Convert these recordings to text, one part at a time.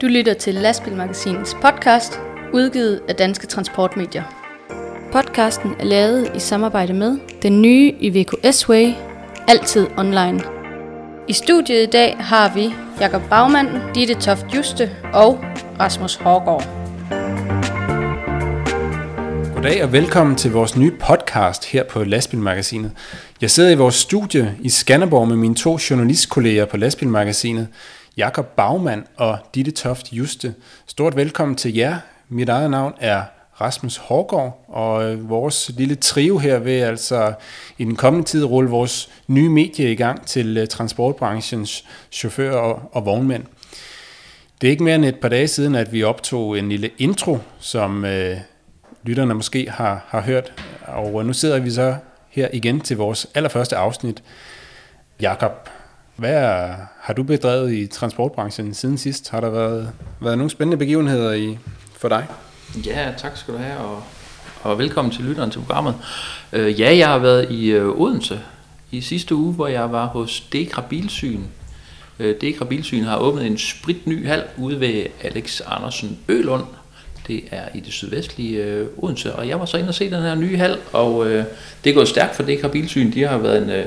Du lytter til Lastbilmagasinets podcast, udgivet af Danske Transportmedier. Podcasten er lavet i samarbejde med den nye IVKS Way, altid online. I studiet i dag har vi Jakob Bagmand, Ditte Toft Juste og Rasmus Hårgaard. Goddag og velkommen til vores nye podcast her på Lastbilmagasinet. Jeg sidder i vores studie i Skanderborg med mine to journalistkolleger på Lastbilmagasinet, Jakob Baumann og Ditte Toft Juste. Stort velkommen til jer. Mit eget navn er Rasmus Hårgaard, og øh, vores lille trio her vil altså i den kommende tid rulle vores nye medie i gang til øh, transportbranchens chauffører og, og vognmænd. Det er ikke mere end et par dage siden, at vi optog en lille intro, som øh, lytterne måske har, har hørt, og nu sidder vi så her igen til vores allerførste afsnit. Jakob, hvad har du bedrevet i transportbranchen siden sidst? Har der været, været nogle spændende begivenheder i, for dig? Ja, tak skal du have, og, og velkommen til lytteren til programmet. Øh, ja, jeg har været i øh, Odense i sidste uge, hvor jeg var hos Dekra Bilsyn. Øh, Dekra Bilsyn har åbnet en spritny hal ude ved Alex Andersen Ølund. Det er i det sydvestlige øh, Odense, og jeg var så inde og se den her nye hal, og øh, det er gået stærkt for Dekra Bilsyn. De har været en... Øh,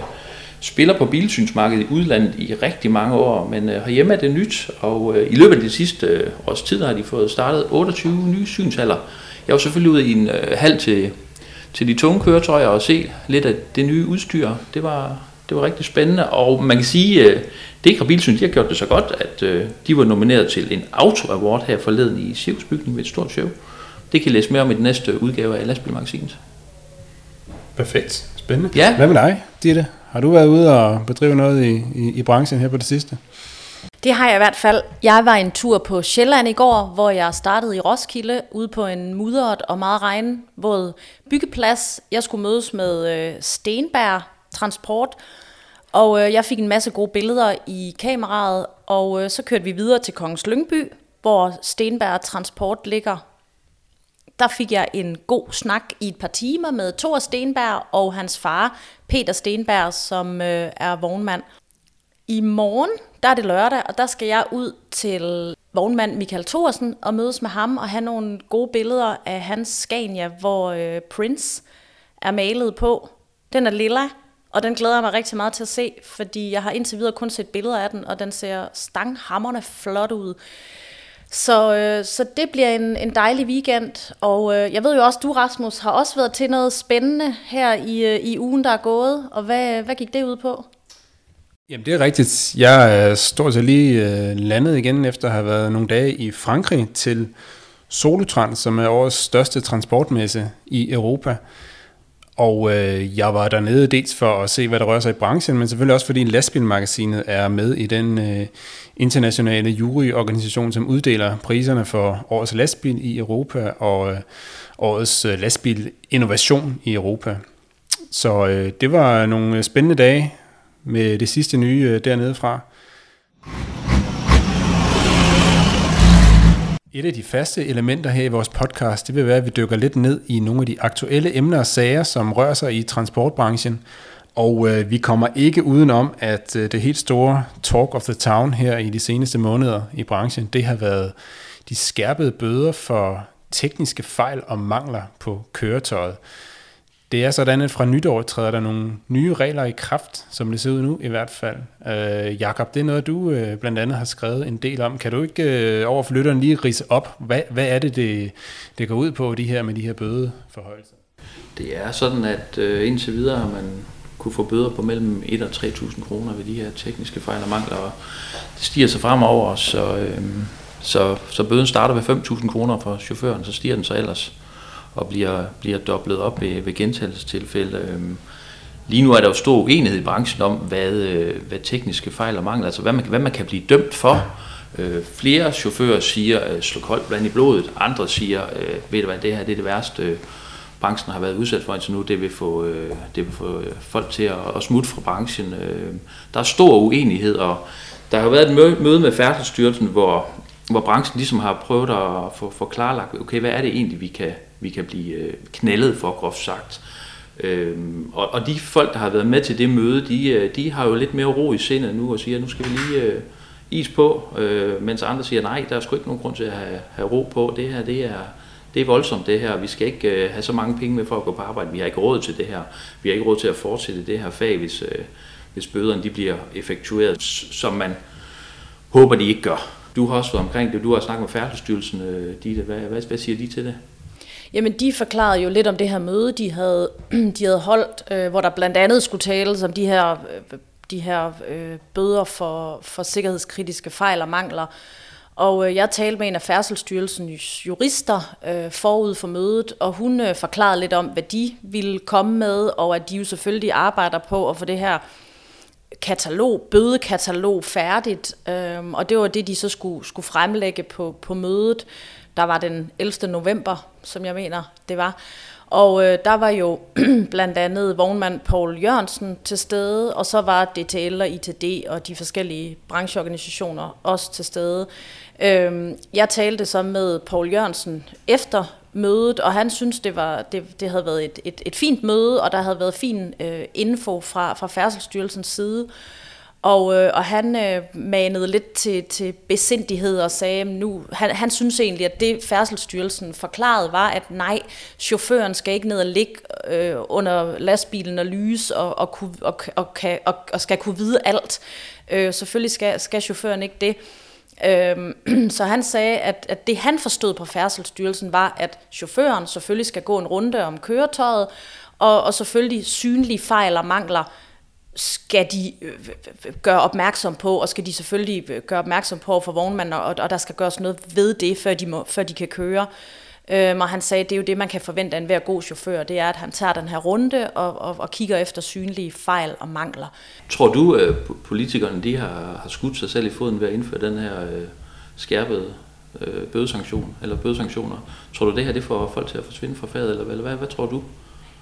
spiller på bilsynsmarkedet i udlandet i rigtig mange år, men øh, herhjemme er det nyt, og øh, i løbet af de sidste øh, års tid har de fået startet 28 nye synshaller. Jeg var selvfølgelig ude i en øh, hal til, til de tunge køretøjer og se lidt af det nye udstyr. Det var, det var rigtig spændende, og man kan sige, at øh, Dekra Bilsyn de har gjort det så godt, at øh, de var nomineret til en Auto Award her forleden i Sivs bygning med et stort show. Det kan I læse mere om i den næste udgave af Lastbilmagasinet. Perfekt. Spændende. Ja. Hvad med dig, Ditte? Har du været ude og bedrive noget i, i, i branchen her på det sidste? Det har jeg i hvert fald. Jeg var en tur på Sjælland i går, hvor jeg startede i Roskilde, ude på en mudret og meget regnvåd byggeplads. Jeg skulle mødes med øh, Stenberg Transport, og øh, jeg fik en masse gode billeder i kameraet, og øh, så kørte vi videre til Kongens Lyngby, hvor Stenberg Transport ligger. Der fik jeg en god snak i et par timer med Thor Stenberg og hans far, Peter Stenberg, som øh, er vognmand. I morgen, der er det lørdag, og der skal jeg ud til vognmand Michael Thorsen og mødes med ham og have nogle gode billeder af hans Scania, hvor øh, Prince er malet på. Den er lilla, og den glæder jeg mig rigtig meget til at se, fordi jeg har indtil videre kun set billeder af den, og den ser stanghammerne flot ud. Så, øh, så det bliver en, en dejlig weekend, og øh, jeg ved jo også, du Rasmus har også været til noget spændende her i, øh, i ugen, der er gået, og hvad, hvad gik det ud på? Jamen det er rigtigt. Jeg er stort set lige øh, landet igen efter at have været nogle dage i Frankrig til Solutrans, som er årets største transportmesse i Europa. Og øh, jeg var dernede dels for at se, hvad der rører sig i branchen, men selvfølgelig også fordi lastbilmagasinet er med i den øh, internationale juryorganisation, som uddeler priserne for årets lastbil i Europa og øh, årets øh, lastbil innovation i Europa. Så øh, det var nogle spændende dage med det sidste nye øh, dernede fra. Et af de faste elementer her i vores podcast, det vil være, at vi dykker lidt ned i nogle af de aktuelle emner og sager, som rører sig i transportbranchen. Og øh, vi kommer ikke udenom, at øh, det helt store talk of the town her i de seneste måneder i branchen, det har været de skærpede bøder for tekniske fejl og mangler på køretøjet. Det er sådan, at fra nytår træder der nogle nye regler i kraft, som det ser ud nu i hvert fald. Øh, Jakob, det er noget, du øh, blandt andet har skrevet en del om. Kan du ikke øh, over for lytteren lige rise op, hvad, hvad er det, det, det går ud på, de her med de her bødeforhøjelser? Det er sådan, at øh, indtil videre har man kunne få bøder på mellem 1 og 3.000 kroner ved de her tekniske fejl og mangler, og det stiger sig fremover, så, øh, så, så bøden starter ved 5.000 kroner for chaufføren, så stiger den så ellers og bliver, bliver dobblet op ved, ved gentagelsestilfælde. Øhm, lige nu er der jo stor uenighed i branchen om, hvad, øh, hvad tekniske fejl og mangler, altså hvad man, hvad man kan blive dømt for. Øh, flere chauffører siger, øh, slå koldt blandt i blodet. Andre siger, øh, ved du hvad, det her det er det værste, øh, branchen har været udsat for indtil nu. Det vil få, øh, det vil få øh, folk til at, at smutte fra branchen. Øh, der er stor uenighed, og der har været et møde med Færdselsstyrelsen, hvor, hvor branchen ligesom har prøvet at få, få klarlagt, okay, hvad er det egentlig, vi kan, vi kan blive øh, knaldet for, groft sagt. Øhm, og, og de folk, der har været med til det møde, de, øh, de har jo lidt mere ro i sindet nu og siger, at nu skal vi lige øh, is på, øh, mens andre siger, nej, der er sgu ikke nogen grund til at have, have ro på. Det her, det er, det er voldsomt det her. Vi skal ikke øh, have så mange penge med for at gå på arbejde. Vi har ikke råd til det her. Vi har ikke råd til at fortsætte det her fag, hvis, øh, hvis bøderne de bliver effektueret, som man håber, de ikke gør. Du har også været omkring det. Du har snakket med Færdselsstyrelsen. Øh, Hvad, hvad, hvad siger de til det? Jamen, de forklarede jo lidt om det her møde, de havde, de havde holdt, øh, hvor der blandt andet skulle tales om de her, øh, de her øh, bøder for, for sikkerhedskritiske fejl og mangler. Og øh, jeg talte med en af Færdselsstyrelsens jurister øh, forud for mødet, og hun øh, forklarede lidt om, hvad de ville komme med, og at de jo selvfølgelig arbejder på at få det her katalog, bødekatalog færdigt. Øh, og det var det, de så skulle, skulle fremlægge på, på mødet. Der var den 11. november, som jeg mener, det var. Og øh, der var jo blandt andet vognmand Paul Jørgensen til stede, og så var DTL og ITD og de forskellige brancheorganisationer også til stede. Øh, jeg talte så med Paul Jørgensen efter mødet, og han synes, det, var, det, det havde været et, et, et fint møde, og der havde været fin øh, info fra, fra Færdselsstyrelsens side. Og, øh, og han øh, manede lidt til, til besindighed og sagde, nu, han, han synes egentlig, at det Færdselsstyrelsen forklarede var, at nej, chaufføren skal ikke ned og ligge øh, under lastbilen og lyse og, og, kunne, og, og, kan, og, og skal kunne vide alt. Øh, selvfølgelig skal, skal chaufføren ikke det. Øh, så han sagde, at, at det han forstod på Færdselsstyrelsen var, at chaufføren selvfølgelig skal gå en runde om køretøjet, og, og selvfølgelig synlige fejl og mangler skal de øh, øh, øh, gøre opmærksom på, og skal de selvfølgelig gøre opmærksom på for vognmanden, og, og der skal gøres noget ved det, før de, må, før de kan køre. Øhm, og han sagde, at det er jo det, man kan forvente af en hver god chauffør, det er, at han tager den her runde og, og, og kigger efter synlige fejl og mangler. Tror du, at politikerne de har, har skudt sig selv i foden ved at indføre den her øh, skærpede øh, bødesanktion, eller bødesanktioner? Tror du, det her det får folk til at forsvinde fra faget, eller hvad, hvad, hvad tror du?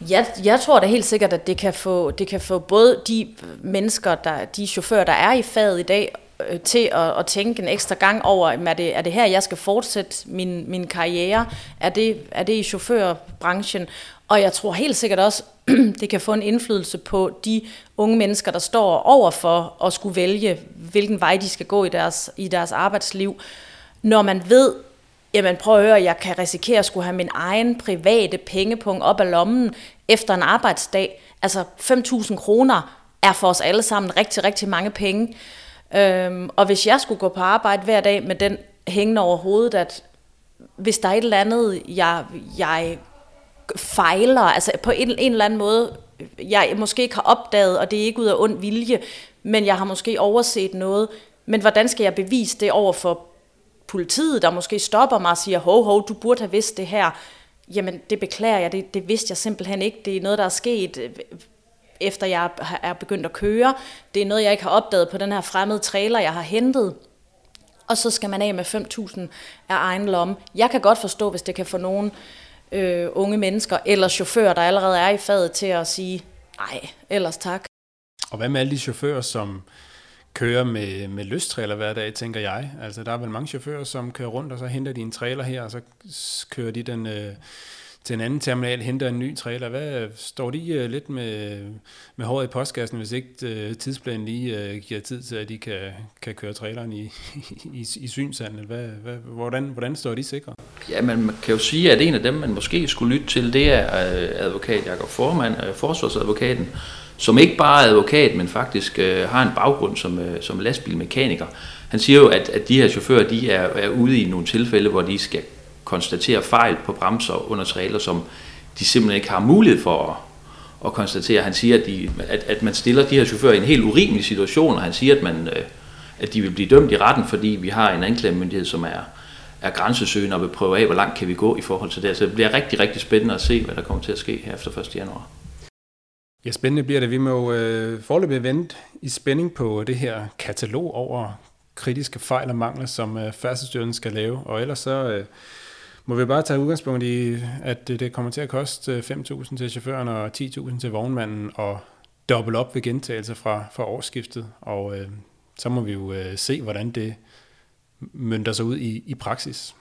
Jeg, jeg tror da helt sikkert, at det kan få, det kan få både de mennesker, der, de chauffører, der er i faget i dag, øh, til at, at tænke en ekstra gang over, er det, er det her, jeg skal fortsætte min, min karriere? Er det, er det i chaufførbranchen? Og jeg tror helt sikkert også, det kan få en indflydelse på de unge mennesker, der står over for at skulle vælge, hvilken vej de skal gå i deres, i deres arbejdsliv. Når man ved, jamen prøv at høre, jeg kan risikere at skulle have min egen private pengepunkt op af lommen efter en arbejdsdag. Altså 5.000 kroner er for os alle sammen rigtig, rigtig mange penge. Øhm, og hvis jeg skulle gå på arbejde hver dag med den hængende over hovedet, at hvis der er et eller andet, jeg, jeg fejler, altså på en, en eller anden måde, jeg måske ikke har opdaget, og det er ikke ud af ond vilje, men jeg har måske overset noget, men hvordan skal jeg bevise det over for politiet, der måske stopper mig og siger, hov, hov, du burde have vidst det her. Jamen, det beklager jeg, det, det vidste jeg simpelthen ikke. Det er noget, der er sket, øh, efter jeg er begyndt at køre. Det er noget, jeg ikke har opdaget på den her fremmede trailer, jeg har hentet. Og så skal man af med 5.000 af egen lomme. Jeg kan godt forstå, hvis det kan få nogle øh, unge mennesker eller chauffører, der allerede er i fadet, til at sige, nej, ellers tak. Og hvad med alle de chauffører, som kører med, med lysttrailer hver dag, tænker jeg. Altså, der er vel mange chauffører, som kører rundt, og så henter de en trailer her, og så kører de den øh, til en anden terminal, henter en ny trailer. Hvad øh, står de øh, lidt med, med håret i postkassen, hvis ikke øh, tidsplanen lige øh, giver tid til, at de kan, kan køre traileren i, i, i synshandel? Hvad, hvad, hvordan, hvordan står de sikre? Ja, man kan jo sige, at en af dem, man måske skulle lytte til, det er øh, advokat Jakob Formand, øh, forsvarsadvokaten, som ikke bare er advokat, men faktisk øh, har en baggrund som, øh, som lastbilmekaniker. Han siger jo, at, at de her chauffører de er, er ude i nogle tilfælde, hvor de skal konstatere fejl på bremser under trailer, som de simpelthen ikke har mulighed for at, at konstatere. Han siger, at, de, at, at man stiller de her chauffører i en helt urimelig situation, og han siger, at, man, øh, at de vil blive dømt i retten, fordi vi har en anklagemyndighed, som er, er grænsesøgende og vil prøve af, hvor langt kan vi gå i forhold til det. Så det bliver rigtig, rigtig spændende at se, hvad der kommer til at ske her efter 1. januar. Ja, spændende bliver det. Vi må øh, forløbig vente i spænding på det her katalog over kritiske fejl og mangler, som øh, færdselsstyrelsen skal lave. Og ellers så øh, må vi bare tage udgangspunkt i, at det, det kommer til at koste øh, 5.000 til chaufføren og 10.000 til vognmanden og dobbelt op ved gentagelse fra, fra årsskiftet. Og øh, så må vi jo øh, se, hvordan det mønter sig ud i, i praksis.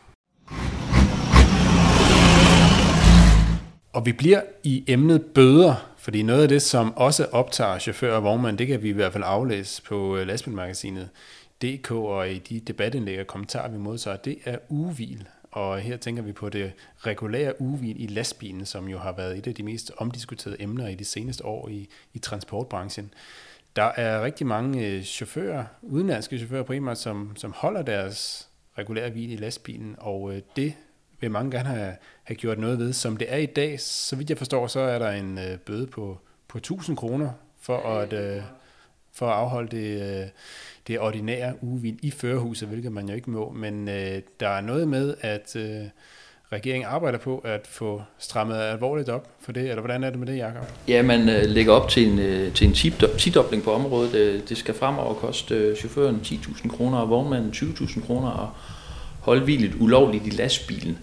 Og vi bliver i emnet bøder fordi noget af det, som også optager chauffører og vognmand, det kan vi i hvert fald aflæse på øh, lastbilmagasinet DK og i de debatindlæg og kommentarer, vi modtager, det er uvil. Og her tænker vi på det regulære uvil i lastbilen, som jo har været et af de mest omdiskuterede emner i de seneste år i, i transportbranchen. Der er rigtig mange øh, chauffører, udenlandske chauffører primært, som, som holder deres regulære hvil i lastbilen, og øh, det vil mange gerne have, have gjort noget ved. Som det er i dag, så vidt jeg forstår, så er der en øh, bøde på, på 1000 kroner for at, øh, for at afholde det, øh, det ordinære ugevil i førerhuset, hvilket man jo ikke må. Men øh, der er noget med, at øh, regeringen arbejder på at få strammet alvorligt op for det, eller hvordan er det med det, Jacob? Ja, man øh, lægger op til en, øh, til en tidobling på området. Øh, det skal fremover koste øh, chaufføren 10.000 kroner og vognmanden 20.000 kroner og holdvilligt ulovligt i lastbilen.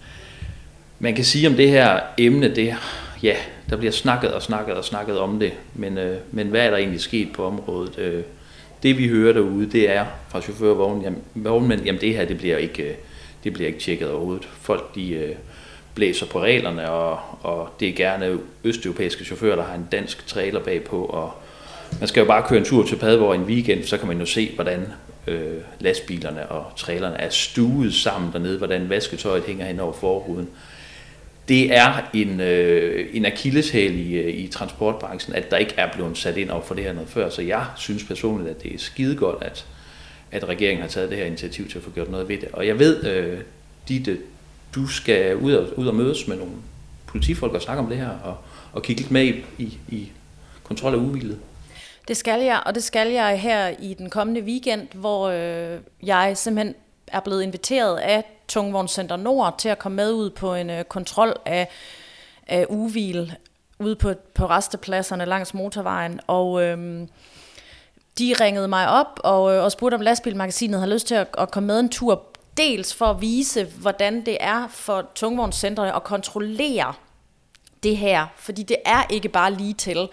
Man kan sige om det her emne, det, ja, der bliver snakket og snakket og snakket om det, men, øh, men hvad er der egentlig sket på området? Øh, det vi hører derude, det er fra chauffører og vogn, jamen, vognmænd, jamen det her, det bliver ikke, øh, det bliver ikke tjekket overhovedet. Folk, de øh, blæser på reglerne, og, og det er gerne østeuropæiske chauffører, der har en dansk trailer bagpå, og man skal jo bare køre en tur til Padborg en weekend, så kan man jo se, hvordan øh, lastbilerne og trailerne er stuet sammen dernede, hvordan vasketøjet hænger hen over forruden. Det er en, øh, en akilleshæl i, øh, i transportbranchen, at der ikke er blevet sat ind over for det her noget før. Så jeg synes personligt, at det er skide godt, at, at regeringen har taget det her initiativ til at få gjort noget ved det. Og jeg ved, øh, Ditte, du skal ud og, ud og mødes med nogle politifolk og snakke om det her, og, og kigge lidt med i, i, i kontrol af uvildet. Det skal jeg, og det skal jeg her i den kommende weekend, hvor øh, jeg simpelthen er blevet inviteret af Tungvognscenter Nord til at komme med ud på en øh, kontrol af, af uvil ude på, på restepladserne langs motorvejen. Og øh, de ringede mig op og, øh, og spurgte, om Lastbilmagasinet havde lyst til at, at komme med en tur. Dels for at vise, hvordan det er for tungvognscentrene at kontrollere det her. Fordi det er ikke bare lige til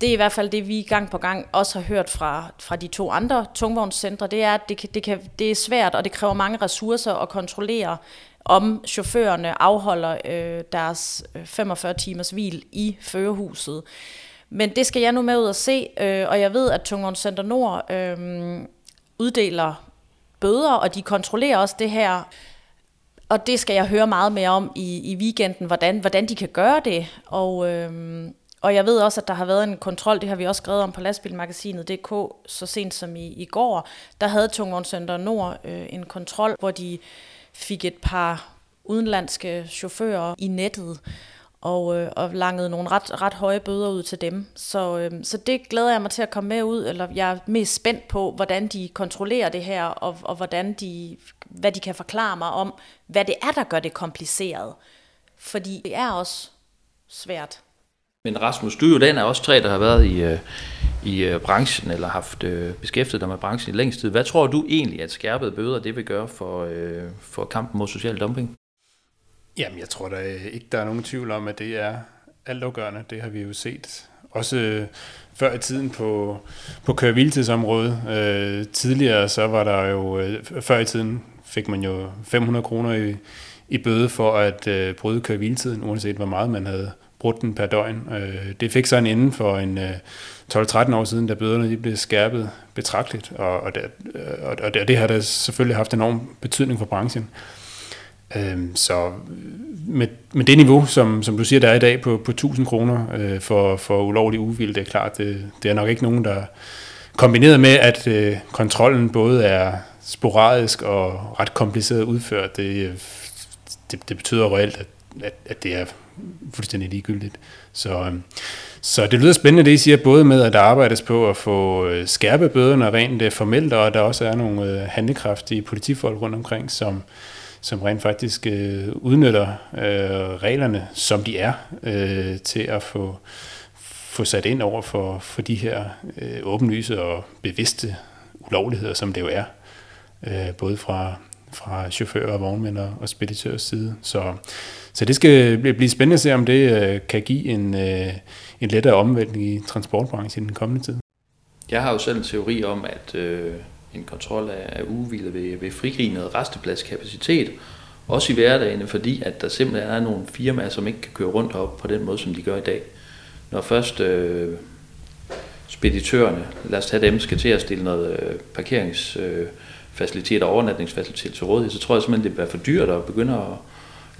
det er i hvert fald det, vi gang på gang også har hørt fra, fra de to andre tungvognscentre, det er, at det, kan, det, kan, det er svært, og det kræver mange ressourcer at kontrollere, om chaufførerne afholder øh, deres øh, 45 timers hvil i førerhuset. Men det skal jeg nu med ud og se, øh, og jeg ved, at Tungvognscenter Nord øh, uddeler bøder, og de kontrollerer også det her. Og det skal jeg høre meget mere om i, i weekenden, hvordan, hvordan de kan gøre det. Og, øh, og jeg ved også, at der har været en kontrol, det har vi også skrevet om på lastbilmagasinet.dk så sent som i, i går. Der havde Tungvognscenter Nord øh, en kontrol, hvor de fik et par udenlandske chauffører i nettet og, øh, og langede nogle ret, ret høje bøder ud til dem. Så, øh, så det glæder jeg mig til at komme med ud, eller jeg er mest spændt på, hvordan de kontrollerer det her, og, og hvordan de, hvad de kan forklare mig om, hvad det er, der gør det kompliceret. Fordi det er også svært. Men Rasmus, du er jo den af os tre, der har været i, øh, i øh, branchen, eller haft øh, beskæftiget dig med branchen i længst tid. Hvad tror du egentlig, at skærpede bøder det vil gøre for, for kampen mod social dumping? Jamen, jeg tror da ikke, der er nogen tvivl om, at det er altafgørende. Det har vi jo set. Også før i tiden på, på køreviltidsområdet. Øh, tidligere så var der jo, øh, før i tiden fik man jo 500 kroner i, i bøde for at øh, bryde køreviltiden, uanset hvor meget man havde brudt den per døgn. Øh, det fik så en ende for en øh, 12-13 år siden, da bøderne de blev skærpet betragteligt, og, og, det, øh, og, og det har da selvfølgelig haft enorm betydning for branchen. Øhm, så med, med det niveau, som, som du siger, der er i dag på, på 1000 kroner øh, for, for ulovlig uvild, det er klart, det, det er nok ikke nogen, der kombineret med, at kontrollen både er sporadisk og ret kompliceret udført, det, det, det betyder reelt, at, at, at det er fuldstændig ligegyldigt. Så, øhm, så det lyder spændende, det I siger, både med, at der arbejdes på at få øh, skærpe bøderne rent øh, formelt, og at der også er nogle handekraftige handlekraftige politifolk rundt omkring, som, som rent faktisk øh, udnytter øh, reglerne, som de er, øh, til at få, få sat ind over for, for de her øh, åbenlyse og bevidste ulovligheder, som det jo er, øh, både fra, fra chauffører og vognmænd og speditørs side. Så, så det skal blive spændende at se, om det øh, kan give en, øh, en lettere omvæltning i transportbranchen i den kommende tid. Jeg har jo selv en teori om, at øh, en kontrol af, af ugehvile vil, vil frigive noget restepladskapacitet, også i hverdagen, fordi at der simpelthen er nogle firmaer, som ikke kan køre rundt op på den måde, som de gør i dag. når først øh, speditørerne, lad os tage dem, skal til at stille noget øh, parkeringsfacilitet øh, og overnatningsfacilitet til rådighed, så tror jeg simpelthen, det bliver for dyrt at begynde at,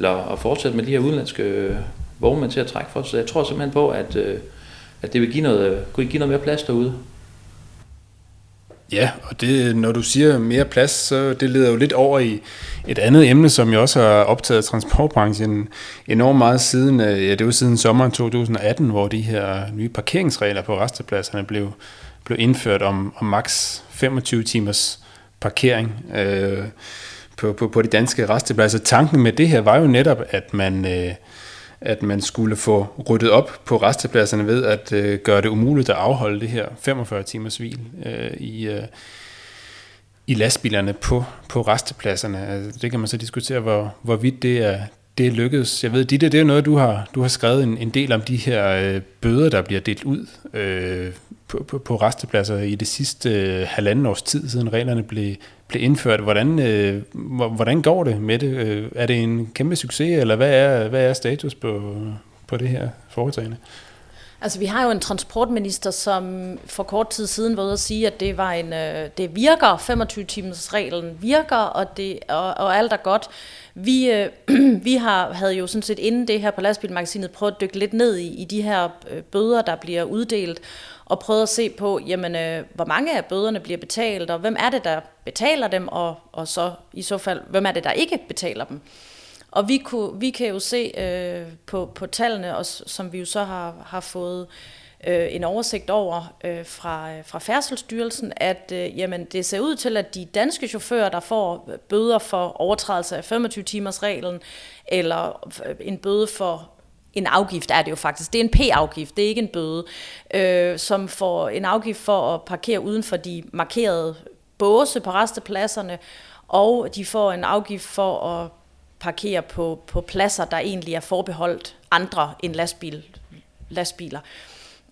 eller at fortsætte med de her udenlandske øh, vognmænd til at trække for. Så jeg tror simpelthen på, at, øh, at det vil give noget, øh, kunne give noget mere plads derude. Ja, og det, når du siger mere plads, så det leder jo lidt over i et andet emne, som jeg også har optaget transportbranchen enormt meget siden, øh, ja, det var siden sommeren 2018, hvor de her nye parkeringsregler på restepladserne blev, blev indført om, om maks 25 timers parkering øh, på, på, på de danske restepladser. Tanken med det her var jo netop, at man... Øh, at man skulle få ryddet op på restepladserne ved at øh, gøre det umuligt at afholde det her 45 timers hvil øh, i, øh, i lastbilerne på, på restepladserne. Altså, det kan man så diskutere, hvor, hvorvidt det er, det er lykkedes. Jeg ved, Ditte, det er noget, du har, du har skrevet en, en del om de her øh, bøder, der bliver delt ud øh, på, på, på restepladser i det sidste øh, halvanden års tid, siden reglerne blev, blev indført. Hvordan, øh, hvordan går det med det? Øh, er det en kæmpe succes, eller hvad er, hvad er status på, på det her foretagende? Altså, vi har jo en transportminister, som for kort tid siden var ude at sige, at det, var en, øh, det virker, 25-timers reglen virker, og, det, og, og alt er godt. Vi, øh, vi har, havde jo sådan set inden det her på lastbilmagasinet prøvet at dykke lidt ned i, i de her øh, bøder, der bliver uddelt, og prøvet at se på, jamen, øh, hvor mange af bøderne bliver betalt, og hvem er det, der betaler dem, og, og så i så fald, hvem er det, der ikke betaler dem. Og vi, kunne, vi kan jo se øh, på, på tallene, og, som vi jo så har, har fået øh, en oversigt over øh, fra, øh, fra Færdselsstyrelsen, at øh, jamen, det ser ud til, at de danske chauffører, der får bøder for overtrædelse af 25-timers reglen, eller øh, en bøde for en afgift er det jo faktisk. Det er en P-afgift, det er ikke en bøde, øh, som får en afgift for at parkere uden for de markerede båse på restepladserne, og de får en afgift for at parkere på, på pladser, der egentlig er forbeholdt andre end lastbil, lastbiler.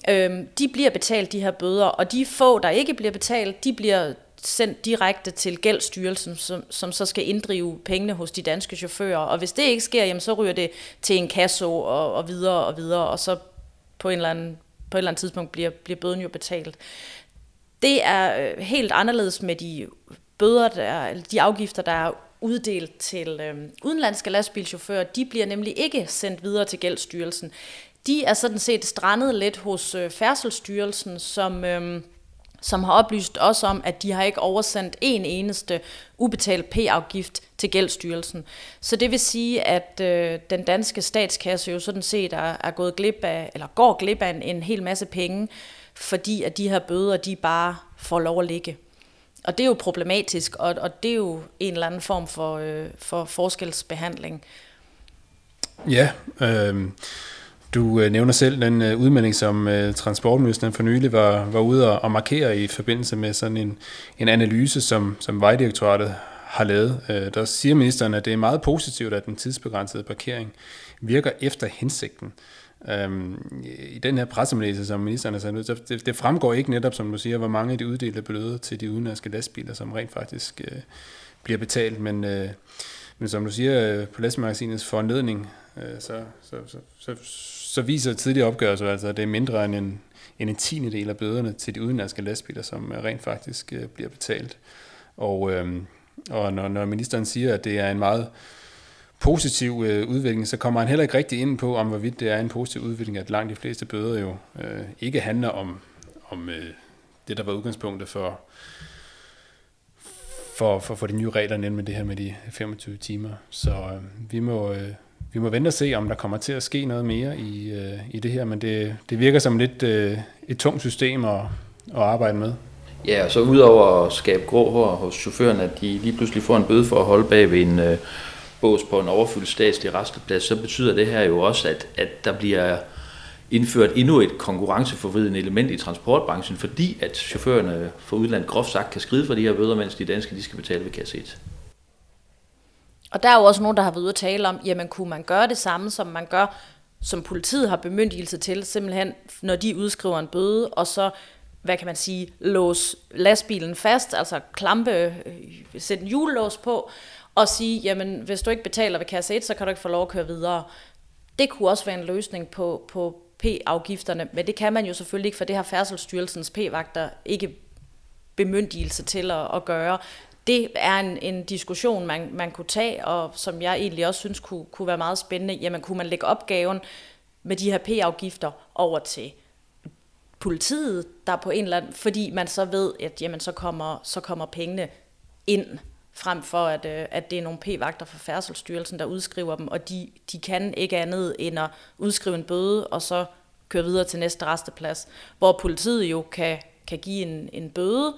Øhm, de bliver betalt, de her bøder, og de få, der ikke bliver betalt, de bliver sendt direkte til gældsstyrelsen, som, som så skal inddrive pengene hos de danske chauffører. Og hvis det ikke sker, jamen, så ryger det til en kasso og, og videre og videre, og så på en eller anden, på et eller andet tidspunkt bliver, bliver bøden jo betalt. Det er øh, helt anderledes med de bøder, der, de afgifter, der er uddelt til øh, udenlandske lastbilchauffører. De bliver nemlig ikke sendt videre til gældsstyrelsen. De er sådan set strandet lidt hos øh, Færdselsstyrelsen, som... Øh, som har oplyst os om, at de har ikke oversendt en eneste ubetalt P-afgift til Gældsstyrelsen. Så det vil sige, at øh, den danske statskasse jo sådan set er, er gået glip af, eller går glip af en, en hel masse penge, fordi at de her bøder, de bare får lov at ligge. Og det er jo problematisk, og, og det er jo en eller anden form for, øh, for forskelsbehandling. Ja, øh, du øh, nævner selv den øh, udmelding, som øh, transportministeren for nylig var, var ude og, og markere i forbindelse med sådan en, en analyse, som, som Vejdirektoratet har lavet. Øh, der siger ministeren, at det er meget positivt, at den tidsbegrænsede parkering virker efter hensigten. Øhm, I den her pressemeddelelse, som ministeren har sendt ud, det, det fremgår ikke netop, som du siger, hvor mange af de uddelte bøder til de udenlandske lastbiler, som rent faktisk øh, bliver betalt, men, øh, men som du siger, øh, på lastmagasinets foranledning, øh, så, så, så, så, så viser tidligere opgørelser altså, altså, at det er mindre end en, end en tiende del af bøderne til de udenlandske lastbiler, som øh, rent faktisk øh, bliver betalt. Og, øh, og når, når ministeren siger, at det er en meget positiv øh, udvikling, så kommer han heller ikke rigtig ind på, om hvorvidt det er en positiv udvikling, at langt de fleste bøder jo øh, ikke handler om, om øh, det, der var udgangspunktet for, for, for, for de nye regler, nemlig det her med de 25 timer. Så øh, vi må... Øh, vi må vente og se, om der kommer til at ske noget mere i, øh, i det her, men det, det virker som lidt øh, et tungt system at, at arbejde med. Ja, og så udover at skabe grå hår hos chaufføren, at de lige pludselig får en bøde for at holde bag ved en øh, bås på en overfyldt statslig resteplads, så betyder det her jo også, at, at der bliver indført endnu et konkurrenceforvridende element i transportbranchen, fordi at chaufførerne fra udlandet groft sagt kan skride for de her bøder, mens de danske de skal betale ved kasse 1. Og der er jo også nogen, der har været ude at tale om, jamen kunne man gøre det samme, som man gør, som politiet har bemyndigelse til, simpelthen når de udskriver en bøde, og så hvad kan man sige, låse lastbilen fast, altså klampe, øh, sætte en hjullås på, og sige, jamen hvis du ikke betaler ved kasse 1, så kan du ikke få lov at køre videre. Det kunne også være en løsning på, på P-afgifterne, men det kan man jo selvfølgelig ikke, for det har Færdselsstyrelsens P-vagter ikke bemyndigelse til at, at gøre. Det er en, en diskussion, man, man kunne tage, og som jeg egentlig også synes kunne, kunne være meget spændende. Jamen, kunne man lægge opgaven med de her P-afgifter over til politiet, der på en eller anden, fordi man så ved, at jamen, så, kommer, så kommer pengene ind, frem for at, øh, at det er nogle p-vagter fra Færdselsstyrelsen, der udskriver dem, og de, de kan ikke andet end at udskrive en bøde, og så køre videre til næste resteplads, hvor politiet jo kan, kan give en, en bøde,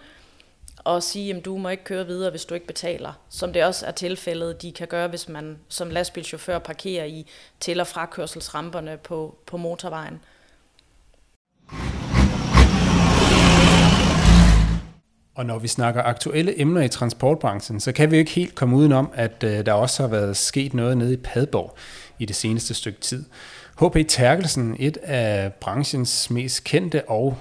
og sige, at du må ikke køre videre, hvis du ikke betaler. Som det også er tilfældet, de kan gøre, hvis man som lastbilchauffør parkerer i til- og frakørselsramperne på, på motorvejen. Og når vi snakker aktuelle emner i transportbranchen, så kan vi jo ikke helt komme udenom, at øh, der også har været sket noget nede i Padborg i det seneste stykke tid. H.P. Terkelsen, et af branchens mest kendte og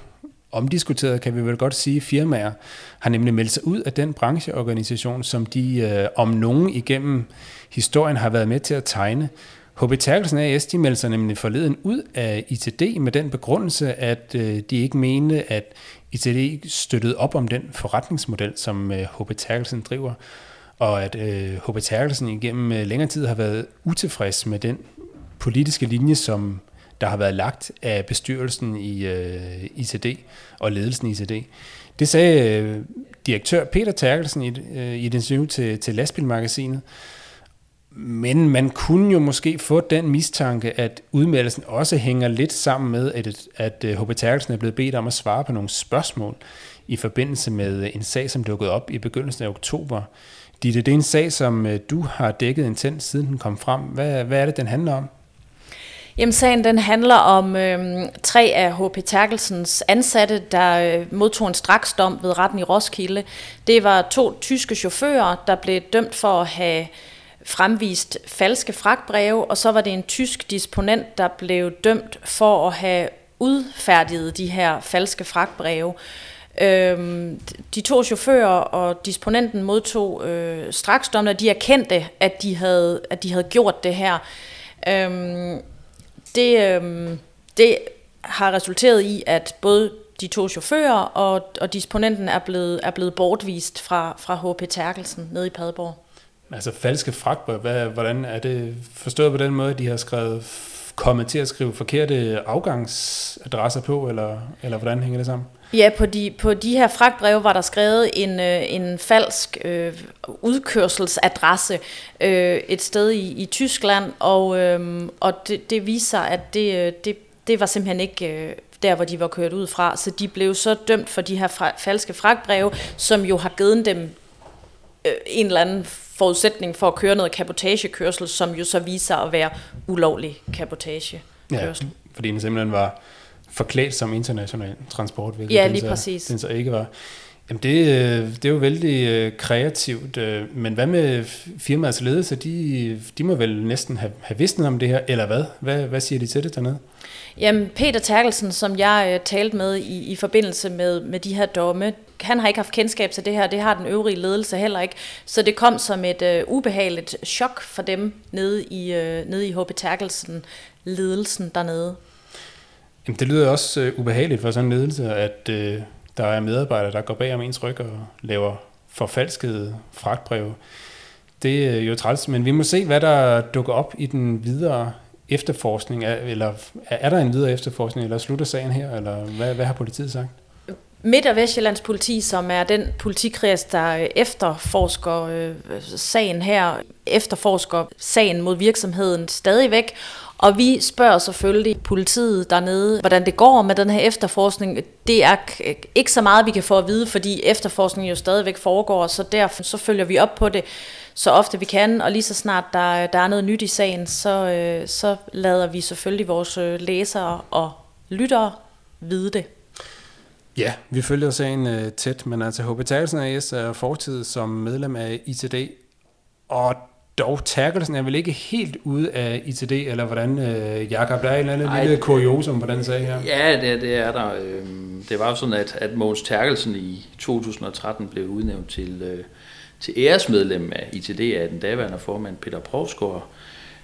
omdiskuterede, kan vi vel godt sige, firmaer, har nemlig meldt sig ud af den brancheorganisation, som de øh, om nogen igennem historien har været med til at tegne. HB Terkelsen AS de meldte sig nemlig forleden ud af ITD med den begrundelse, at øh, de ikke mente, at ITD støttede op om den forretningsmodel, som øh, HB Terkelsen driver, og at øh, HB Terkelsen igennem øh, længere tid har været utilfreds med den politiske linje, som der har været lagt af bestyrelsen i øh, ICD og ledelsen i ICD. Det sagde øh, direktør Peter Terkelsen i, øh, i et interview til, til Lastbilmagasinet. Men man kunne jo måske få den mistanke, at udmeldelsen også hænger lidt sammen med, at, at øh, HB Terkelsen er blevet bedt om at svare på nogle spørgsmål i forbindelse med øh, en sag, som dukkede op i begyndelsen af oktober. Ditte, det er en sag, som øh, du har dækket intens, siden den kom frem. Hvad, hvad er det, den handler om? Jamen, sagen den handler om øh, tre af H.P. Terkelsens ansatte, der øh, modtog en straksdom ved retten i Roskilde. Det var to tyske chauffører, der blev dømt for at have fremvist falske fragtbreve, og så var det en tysk disponent, der blev dømt for at have udfærdiget de her falske fragtbreve. Øhm, de to chauffører og disponenten modtog øh, straksdommer, de erkendte, at de havde, at de havde gjort det her. Øhm, det, øh, det har resulteret i, at både de to chauffører og, og disponenten er blevet, er blevet bortvist fra, fra HP Terkelsen nede i Padborg. Altså falske fragtbrev, hvad, hvordan er det forstået på den måde, at de har skrevet, kommet til at skrive forkerte afgangsadresser på, eller, eller hvordan hænger det sammen? Ja, på de, på de her fragtbreve var der skrevet en, øh, en falsk øh, udkørselsadresse øh, et sted i, i Tyskland, og, øh, og det, det viser sig, at det, øh, det, det var simpelthen ikke øh, der, hvor de var kørt ud fra. Så de blev så dømt for de her fra, falske fragtbreve, som jo har givet dem øh, en eller anden forudsætning for at køre noget kapotagekørsel, som jo så viser at være ulovlig kapotagekørsel. Ja, fordi den simpelthen var forklædt som international transport, hvilket ja, lige den, så, præcis. den så ikke var. Jamen det, øh, det er jo vældig øh, kreativt, øh, men hvad med firmaets ledelse? De, de må vel næsten have, have vidst noget om det her, eller hvad? hvad? Hvad siger de til det dernede? Jamen Peter Terkelsen, som jeg talte med i, i forbindelse med, med de her domme, han har ikke haft kendskab til det her, det har den øvrige ledelse heller ikke. Så det kom som et uh, ubehageligt chok for dem nede i, uh, nede i HB Terkelsen, ledelsen dernede. Jamen, det lyder også øh, ubehageligt for sådan en ledelse, at øh, der er medarbejdere, der går bag om ens ryg og laver forfalskede fragtbreve. Det øh, er jo træls, men vi må se, hvad der dukker op i den videre efterforskning, eller er der en videre efterforskning, eller slutter sagen her, eller hvad, hvad har politiet sagt? Midt- og Vestjyllands politi, som er den politikreds, der øh, efterforsker øh, sagen her, efterforsker sagen mod virksomheden stadigvæk, og vi spørger selvfølgelig politiet dernede, hvordan det går med den her efterforskning. Det er ikke så meget, vi kan få at vide, fordi efterforskningen jo stadigvæk foregår, så derfor så følger vi op på det så ofte vi kan, og lige så snart der, der er noget nyt i sagen, så, øh, så lader vi selvfølgelig vores øh, læsere og lyttere vide det. Ja, vi følger sagen øh, tæt, men altså HB Terkelsen AS er fortid som medlem af ITD, og dog Terkelsen er vel ikke helt ude af ITD, eller hvordan, øh, Jakob, der er en eller anden lille kuriosum på den sag her? Ja, det, det er der. Øhm, det var jo sådan, at, at Mogens Terkelsen i 2013 blev udnævnt til, øh, til æresmedlem af ITD af den daværende formand Peter Provsgaard.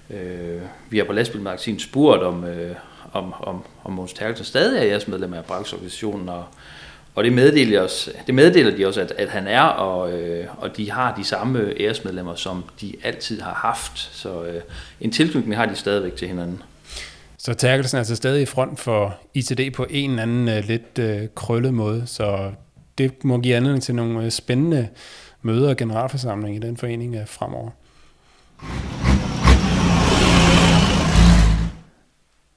Øh, vi har på Lastbilmagasin spurgt, om, øh, om, om, om Måns Terkelsen stadig er æresmedlem af brancheorganisationen, og, og det meddeler, os, det meddeler de også, at, at han er, og, øh, og de har de samme æresmedlemmer, som de altid har haft. Så øh, en tilknytning har de stadigvæk til hinanden. Så Terkelsen er altså stadig i front for ITD på en eller anden øh, lidt øh, krøllet måde, så det må give anledning til nogle øh, spændende møder og generalforsamling i den forening øh, fremover.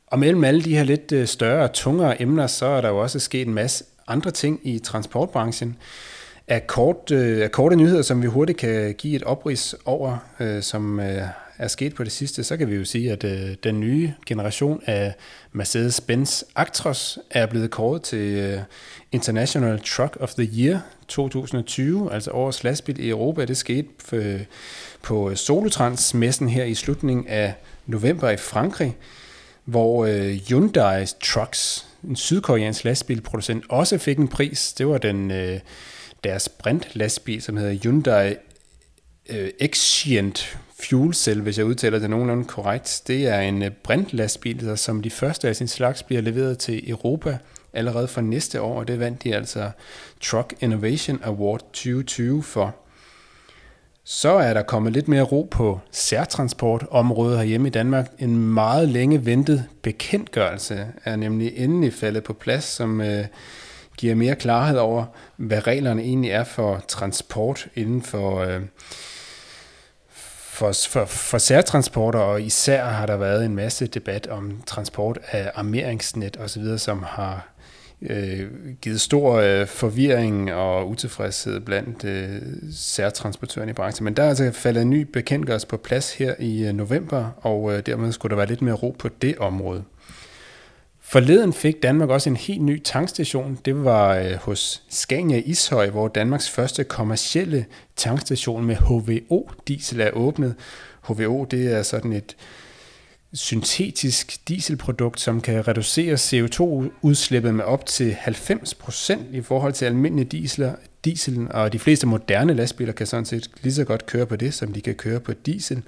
Og mellem alle de her lidt øh, større og tungere emner, så er der jo også sket en masse andre ting i transportbranchen. Af, kort, øh, af korte nyheder, som vi hurtigt kan give et oprids over, øh, som øh, er sket på det sidste, så kan vi jo sige, at øh, den nye generation af Mercedes-Benz Actros er blevet kåret til øh, International Truck of the Year 2020, altså årets lastbil i Europa. Det skete øh, på Solotrans-messen her i slutningen af november i Frankrig, hvor øh, Hyundai Trucks, en sydkoreansk lastbilproducent, også fik en pris. Det var den øh, deres Brint-lastbil, som hedder Hyundai øh, Xcient Fuel Cell, hvis jeg udtaler det nogenlunde korrekt. Det er en øh, brintlastbil, der som de første af sin slags bliver leveret til Europa allerede fra næste år, og det vandt de altså Truck Innovation Award 2020 for. Så er der kommet lidt mere ro på særtransportområdet herhjemme i Danmark. En meget længe ventet bekendtgørelse er nemlig endelig faldet på plads, som øh, giver mere klarhed over, hvad reglerne egentlig er for transport inden for, øh, for, for, for særtransporter, og især har der været en masse debat om transport af armeringsnet osv., som har øh, givet stor øh, forvirring og utilfredshed blandt øh, særtransportørerne i branchen. Men der er altså faldet en ny bekendtgørelse på plads her i øh, november, og øh, dermed skulle der være lidt mere ro på det område. Forleden fik Danmark også en helt ny tankstation. Det var øh, hos Scania Ishøj, hvor Danmarks første kommercielle tankstation med HVO-diesel er åbnet. HVO det er sådan et syntetisk dieselprodukt, som kan reducere CO2-udslippet med op til 90% i forhold til almindelige diesel, dieselen, og de fleste moderne lastbiler kan sådan set lige så godt køre på det, som de kan køre på diesel.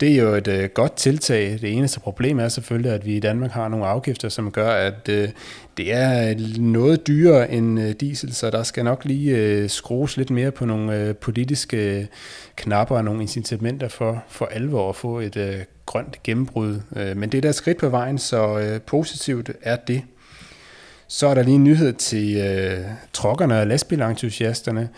Det er jo et øh, godt tiltag. Det eneste problem er selvfølgelig, at vi i Danmark har nogle afgifter, som gør, at øh, det er noget dyrere end øh, diesel, så der skal nok lige øh, skrues lidt mere på nogle øh, politiske knapper og nogle incitamenter for, for alvor at få et øh, grønt gennembrud. Øh, men det er der et skridt på vejen, så øh, positivt er det. Så er der lige en nyhed til øh, trokkerne og lastbilentusiasterne.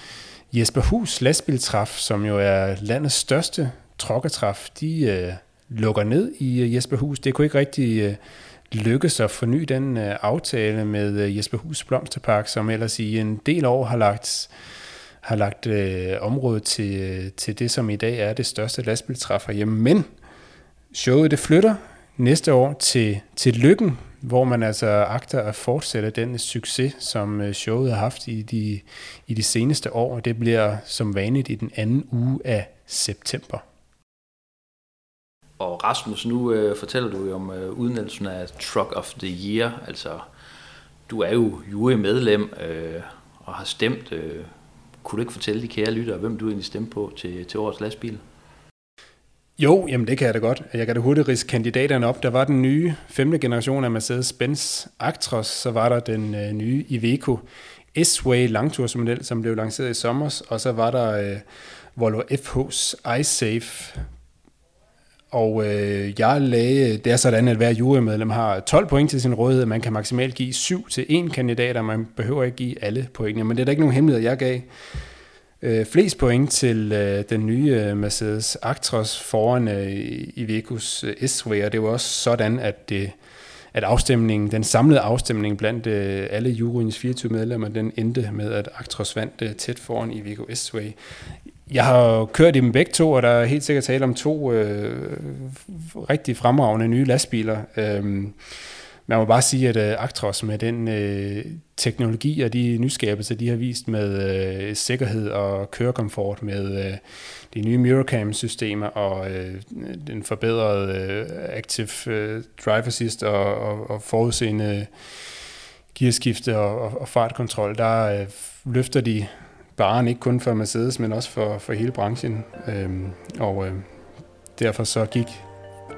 Jesper Hus lastbiltræf, som jo er landets største Trokketræf, de øh, lukker ned i øh, Jesperhus. Det kunne ikke rigtig øh, lykkes at forny den øh, aftale med øh, Jesperhus Blomsterpark, som ellers i en del år har lagt har lagt øh, området til, øh, til det, som i dag er det største lastbiltræf hjemme. Men showet det flytter næste år til, til Lykken, hvor man altså agter at fortsætte den succes, som øh, showet har haft i de, i de seneste år. Det bliver som vanligt i den anden uge af september. Og Rasmus, nu øh, fortæller du jo om øh, udnævnelsen af Truck of the Year. Altså, du er jo jurymedlem øh, og har stemt. Øh, kunne du ikke fortælle de kære lyttere, hvem du egentlig stemte på til, til årets lastbil? Jo, jamen det kan jeg da godt. Jeg kan da hurtigt rise kandidaterne op. Der var den nye femte generation af Mercedes-Benz Actros, så var der den øh, nye Iveco S-Way langtursmodel, som blev lanceret i sommer, og så var der øh, Volvo FH's iSafe og øh, jeg lagde, det er sådan, at hver jurymedlem har 12 point til sin rådighed. Man kan maksimalt give 7 til en kandidat, og man behøver ikke give alle pointene. Men det er da ikke nogen hemmelighed, jeg gav øh, flest point til øh, den nye øh, Mercedes Actros foran øh, Ivecos øh, og det var også sådan, at det at afstemningen, den samlede afstemning blandt øh, alle juryens 24 medlemmer, den endte med, at Actros vandt øh, tæt foran i S-Way. Jeg har kørt i dem begge to, og der er helt sikkert tale om to øh, rigtig fremragende nye lastbiler. Øhm, man må bare sige, at øh, Actros med den øh, teknologi og de nyskabelser, de har vist med øh, sikkerhed og kørekomfort, med øh, de nye Miracam-systemer og øh, den forbedrede øh, Active øh, Drive Assist og, og, og forudseende gearskifte og, og, og fartkontrol, der øh, løfter de baren ikke kun for Mercedes, men også for, for hele branchen. Øhm, og øh, derfor så gik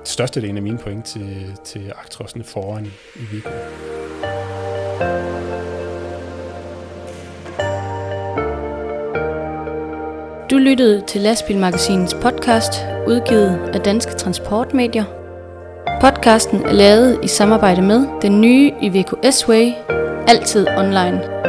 størstedelen af mine point til, til aktrossene foran i weekenden. Du lyttede til Lastbilmagasinets podcast, udgivet af Danske Transportmedier. Podcasten er lavet i samarbejde med den nye Iveco S-Way, altid online.